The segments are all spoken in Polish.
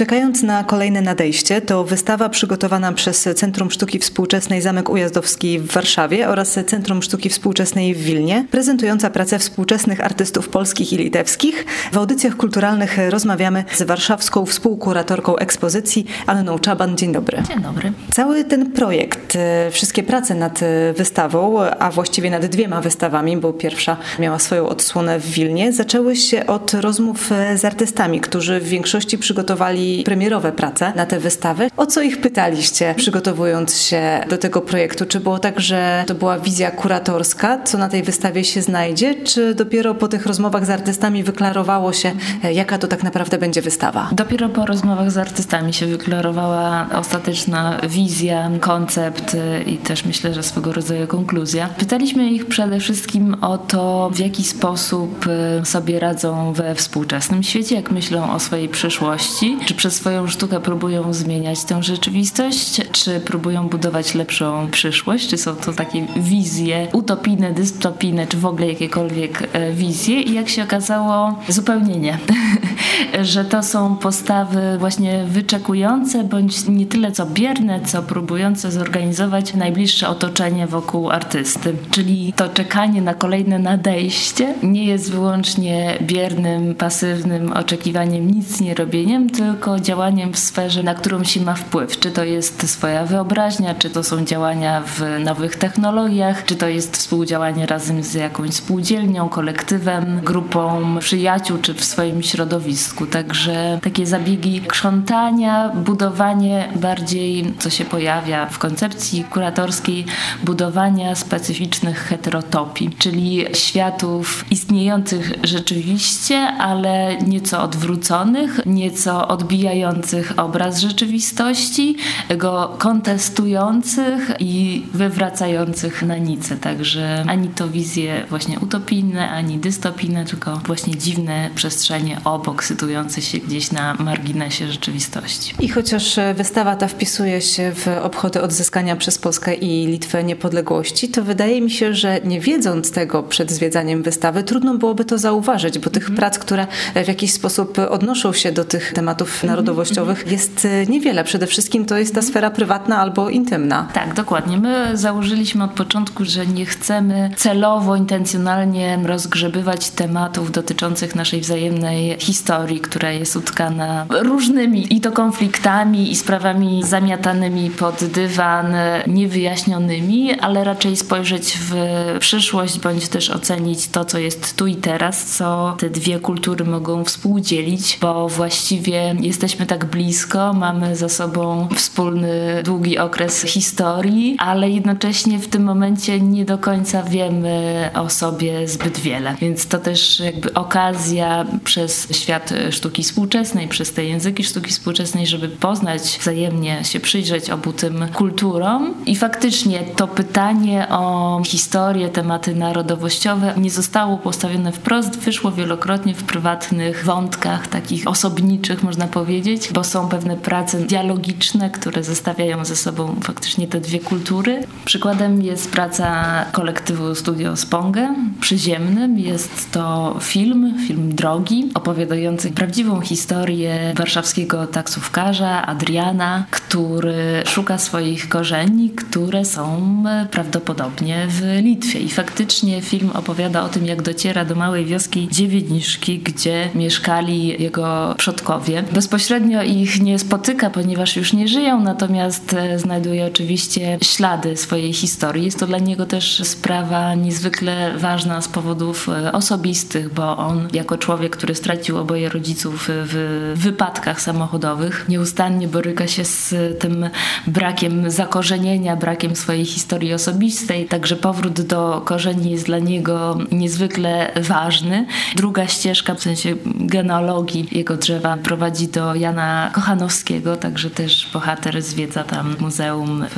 Czekając na kolejne nadejście, to wystawa przygotowana przez Centrum Sztuki Współczesnej Zamek Ujazdowski w Warszawie oraz Centrum Sztuki Współczesnej w Wilnie, prezentująca pracę współczesnych artystów polskich i litewskich. W audycjach kulturalnych rozmawiamy z warszawską współkuratorką ekspozycji Anną Czaban. Dzień dobry. Dzień dobry. Cały ten projekt, e, wszystkie prace nad e, wystawą, a właściwie nad dwiema wystawami, bo pierwsza miała swoją odsłonę w Wilnie, zaczęły się od rozmów e, z artystami, którzy w większości przygotowali premierowe prace na te wystawy. O co ich pytaliście, przygotowując się do tego projektu? Czy było tak, że to była wizja kuratorska, co na tej wystawie się znajdzie, czy dopiero po tych rozmowach z artystami wyklarowało się, e, jaka to tak naprawdę będzie wystawa? Dopiero po rozmowach z artystami się wyklarowała ostateczna wizja, koncept e, i też myślę, że swego rodzaju konkluzja. Pytaliśmy ich przede wszystkim o to, w jaki sposób e, sobie radzą we współczesnym świecie, jak myślą o swojej przyszłości, czy przez swoją sztukę próbują zmieniać tę rzeczywistość, czy próbują budować lepszą przyszłość, czy są to takie wizje utopijne, dystopijne, czy w ogóle jakiekolwiek e, wizje i jak się okazało zupełnie nie. że to są postawy właśnie wyczekujące, bądź nie tyle co bierne, co próbujące zorganizować najbliższe otoczenie wokół artysty. Czyli to czekanie na kolejne nadejście nie jest wyłącznie biernym, pasywnym oczekiwaniem, nic nie robieniem, tylko tylko działaniem w sferze, na którą się ma wpływ. Czy to jest swoja wyobraźnia, czy to są działania w nowych technologiach, czy to jest współdziałanie razem z jakąś spółdzielnią, kolektywem, grupą przyjaciół, czy w swoim środowisku. Także takie zabiegi krzątania, budowanie bardziej, co się pojawia w koncepcji kuratorskiej, budowania specyficznych heterotopii, czyli światów istniejących rzeczywiście, ale nieco odwróconych, nieco odbijających odbijających obraz rzeczywistości, go kontestujących i wywracających na nicę. Także ani to wizje właśnie utopijne, ani dystopijne, tylko właśnie dziwne przestrzenie obok, sytuujące się gdzieś na marginesie rzeczywistości. I chociaż wystawa ta wpisuje się w obchody odzyskania przez Polskę i Litwę niepodległości, to wydaje mi się, że nie wiedząc tego przed zwiedzaniem wystawy, trudno byłoby to zauważyć, bo tych mm. prac, które w jakiś sposób odnoszą się do tych tematów narodowościowych jest e, niewiele. Przede wszystkim to jest ta sfera prywatna albo intymna. Tak, dokładnie. My założyliśmy od początku, że nie chcemy celowo, intencjonalnie rozgrzebywać tematów dotyczących naszej wzajemnej historii, która jest utkana różnymi i to konfliktami i sprawami zamiatanymi pod dywan, niewyjaśnionymi, ale raczej spojrzeć w przyszłość bądź też ocenić to, co jest tu i teraz, co te dwie kultury mogą współdzielić, bo właściwie jesteśmy tak blisko, mamy za sobą wspólny, długi okres historii, ale jednocześnie w tym momencie nie do końca wiemy o sobie zbyt wiele. Więc to też jakby okazja przez świat sztuki współczesnej, przez te języki sztuki współczesnej, żeby poznać wzajemnie, się przyjrzeć obu tym kulturom. I faktycznie to pytanie o historię, tematy narodowościowe nie zostało postawione wprost, wyszło wielokrotnie w prywatnych wątkach, takich osobniczych, można powiedzieć powiedzieć, bo są pewne prace dialogiczne, które zestawiają ze sobą faktycznie te dwie kultury. Przykładem jest praca kolektywu Studio Spongę przyziemnym. Jest to film, film drogi, opowiadający prawdziwą historię warszawskiego taksówkarza Adriana, który szuka swoich korzeni, które są prawdopodobnie w Litwie. I faktycznie film opowiada o tym, jak dociera do małej wioski Dziewieniszki, gdzie mieszkali jego przodkowie. Bezpośrednio bezpośrednio ich nie spotyka, ponieważ już nie żyją, natomiast e, znajduje oczywiście ślady swojej historii. Jest to dla niego też sprawa niezwykle ważna z powodów e, osobistych, bo on jako człowiek, który stracił oboje rodziców w wypadkach samochodowych, nieustannie boryka się z tym brakiem zakorzenienia, brakiem swojej historii osobistej. Także powrót do korzeni jest dla niego niezwykle ważny. Druga ścieżka, w sensie genealogii jego drzewa prowadzi do do Jana Kochanowskiego, także też bohater zwiedza tam muzeum w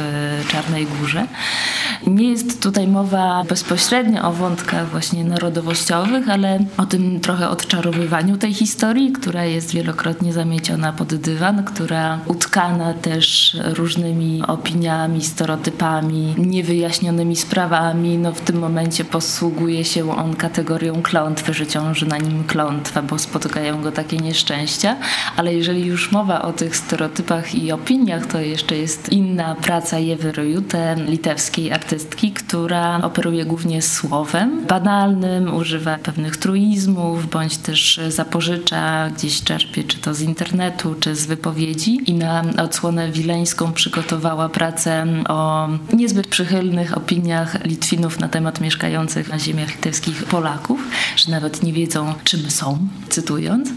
Czarnej Górze. Nie jest tutaj mowa bezpośrednio o wątkach właśnie narodowościowych, ale o tym trochę odczarowywaniu tej historii, która jest wielokrotnie zamieciona pod dywan, która utkana też różnymi opiniami, stereotypami, niewyjaśnionymi sprawami. No w tym momencie posługuje się on kategorią klątwy, że ciąży na nim klątwa, bo spotykają go takie nieszczęścia. Ale jeżeli już mowa o tych stereotypach i opiniach, to jeszcze jest inna praca Jewy Rojute, litewskiej artystki, która operuje głównie słowem banalnym, używa pewnych truizmów, bądź też zapożycza, gdzieś czerpie czy to z internetu, czy z wypowiedzi. I na odsłonę wileńską przygotowała pracę o niezbyt przychylnych opiniach Litwinów na temat mieszkających na ziemiach litewskich Polaków, że nawet nie wiedzą, czym są, cytując.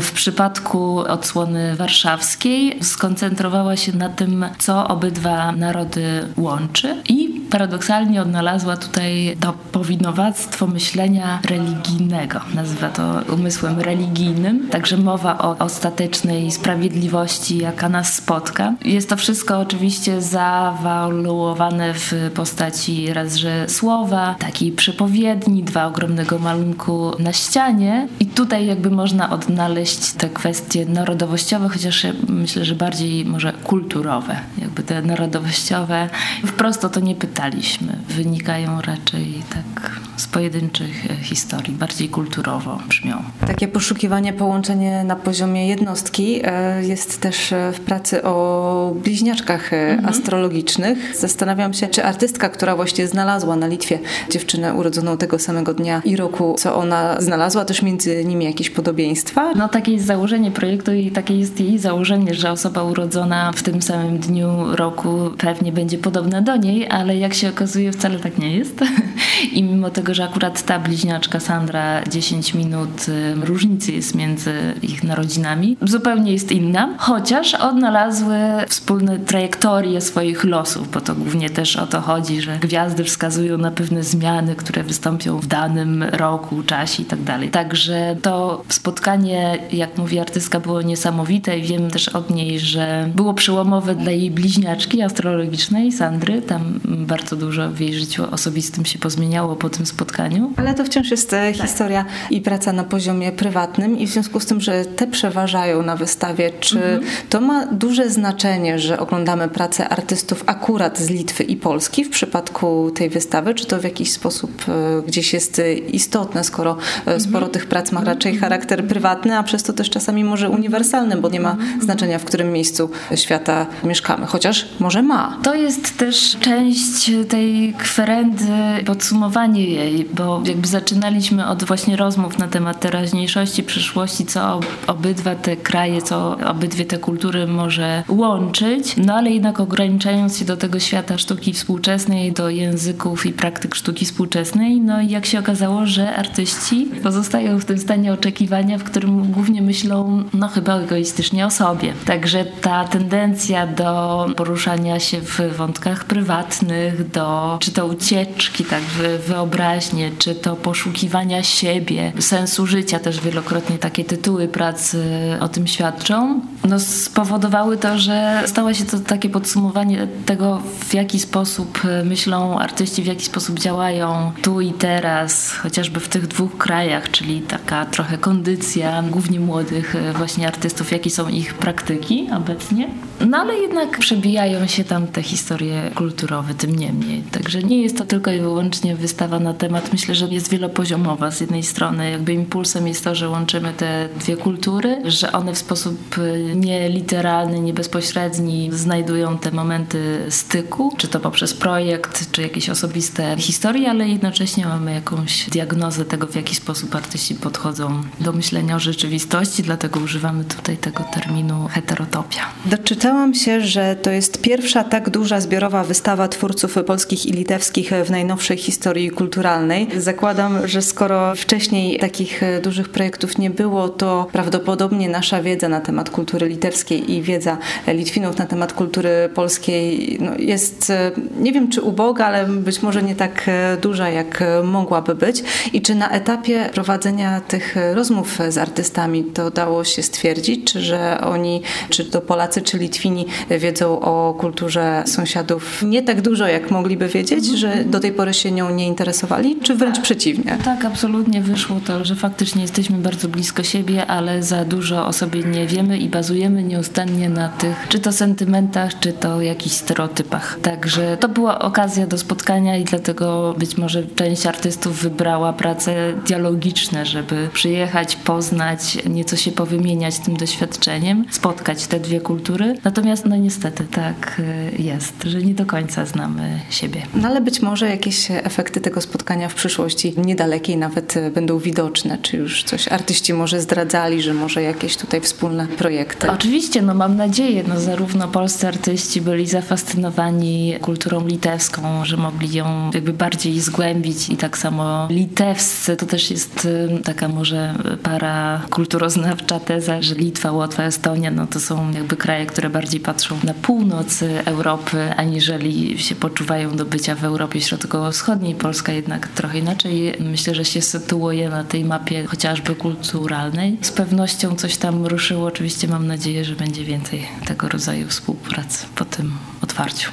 W przypadku odsłony warszawskiej skoncentrowała się na tym, co obydwa narody łączy i paradoksalnie odnalazła tutaj to powinowactwo myślenia religijnego. Nazywa to umysłem religijnym. Także mowa o ostatecznej sprawiedliwości, jaka nas spotka. Jest to wszystko oczywiście zawaluowane w postaci raz, że słowa, takiej przepowiedni, dwa ogromnego malunku na ścianie. I tutaj jakby można odnaleźć te kwestie narodowościowe, chociaż myślę, że bardziej może kulturowe. Jakby te narodowościowe wprost o to nie pytanie czytaliśmy, wynikają raczej tak z pojedynczych e, historii, bardziej kulturowo brzmią. Takie poszukiwanie, połączenie na poziomie jednostki e, jest też e, w pracy o bliźniaczkach mhm. astrologicznych. Zastanawiam się, czy artystka, która właśnie znalazła na Litwie dziewczynę urodzoną tego samego dnia i roku, co ona znalazła, też między nimi jakieś podobieństwa? No takie jest założenie projektu i takie jest jej założenie, że osoba urodzona w tym samym dniu roku pewnie będzie podobna do niej, ale jak się okazuje wcale tak nie jest. I mimo tego, że akurat ta bliźniaczka Sandra 10 minut różnicy jest między ich narodzinami, zupełnie jest inna, chociaż odnalazły wspólne trajektorie swoich losów, bo to głównie też o to chodzi, że gwiazdy wskazują na pewne zmiany, które wystąpią w danym roku, czasie i tak dalej. Także to spotkanie, jak mówi artystka, było niesamowite i wiem też od niej, że było przełomowe dla jej bliźniaczki astrologicznej, Sandry. Tam bardzo dużo w jej życiu osobistym się pozmieniało po tym spotkaniu. Ale to wciąż jest e, tak. historia i praca na poziomie prywatnym i w związku z tym, że te przeważają na wystawie, czy mhm. to ma duże znaczenie, że oglądamy pracę artystów akurat z Litwy i Polski w przypadku tej wystawy, czy to w jakiś sposób e, gdzieś jest istotne, skoro e, sporo mhm. tych prac ma raczej mhm. charakter prywatny, a przez to też czasami może uniwersalny, bo nie ma mhm. znaczenia, w którym miejscu świata mieszkamy, chociaż może ma. To jest też część tej kwerendy, podsumowanie jej, bo jakby zaczynaliśmy od właśnie rozmów na temat teraźniejszości, przyszłości, co obydwa te kraje, co obydwie te kultury może łączyć, no ale jednak ograniczając się do tego świata sztuki współczesnej, do języków i praktyk sztuki współczesnej, no i jak się okazało, że artyści pozostają w tym stanie oczekiwania, w którym głównie myślą, no chyba egoistycznie o sobie. Także ta tendencja do poruszania się w wątkach prywatnych, do czy to ucieczki, tak, wyobraźnie, czy to poszukiwania siebie, sensu życia, też wielokrotnie takie tytuły pracy o tym świadczą, no spowodowały to, że stało się to takie podsumowanie tego, w jaki sposób myślą artyści, w jaki sposób działają tu i teraz, chociażby w tych dwóch krajach, czyli taka trochę kondycja głównie młodych właśnie artystów, jakie są ich praktyki obecnie. No ale jednak przebijają się tam te historie kulturowe, tym niemniej. Także nie jest to tylko i wyłącznie wystawa na temat, myślę, że jest wielopoziomowa. Z jednej strony jakby impulsem jest to, że łączymy te dwie kultury, że one w sposób y, nie literalny, nie bezpośredni znajdują te momenty styku, czy to poprzez projekt, czy jakieś osobiste historie, ale jednocześnie mamy jakąś diagnozę tego, w jaki sposób artyści podchodzą do myślenia o rzeczywistości, dlatego używamy tutaj tego terminu heterotopia. Doczytałam się, że to jest pierwsza tak duża zbiorowa wystawa twórców polskich i litewskich w najnowszej historii kulturalnej. Zakładam, że skoro wcześniej takich dużych projektów nie było, to prawdopodobnie nasza wiedza na temat kultury litewskiej i wiedza Litwinów na temat kultury polskiej no, jest, nie wiem czy uboga, ale być może nie tak duża, jak mogłaby być. I czy na etapie prowadzenia tych rozmów z artystami to dało się stwierdzić, czy że oni, czy to Polacy, czy Litwini wiedzą o kulturze sąsiadów nie tak dużo, jak mogliby wiedzieć, że do tej pory się nią nie interesowali, czy wręcz przeciwnie? Tak, absolutnie wyszło to, że faktycznie jesteśmy bardzo blisko siebie, ale za dużo o sobie nie wiemy i bazujemy nieustannie na tych, czy to sentymentach, czy to jakichś stereotypach. Także to była okazja do spotkania i dlatego być może część artystów wybrała prace dialogiczne, żeby przyjechać, poznać, nieco się powymieniać tym doświadczeniem, spotkać te dwie kultury. Natomiast no niestety tak y, jest, że nie do końca znamy siebie. No ale być może jakieś efekty tego spotkania w przyszłości niedalekiej nawet y, będą widoczne, czy już coś artyści może zdradzali, że może jakieś tutaj wspólne projekty. Oczywiście, no mam nadzieję, no zarówno polscy artyści byli zafascynowani kulturą litewską, że mogli ją jakby bardziej zgłębić i tak samo litewscy, to też jest y, taka może para kulturoznawcza teza, że Litwa, Łotwa, Estonia, no to są jakby kraje, które bardziej patrzą na północ Europy, aniżeli się poczuwają do bycia w Europie Środkowo-Wschodniej. Polska jednak trochę inaczej myślę, że się sytuuje na tej mapie chociażby kulturalnej. Z pewnością coś tam ruszyło. Oczywiście mam nadzieję, że będzie więcej tego rodzaju współpracy po tym otwarciu.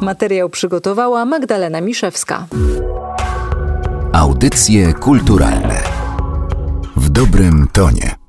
Materiał przygotowała Magdalena Miszewska. Audycje kulturalne w dobrym tonie.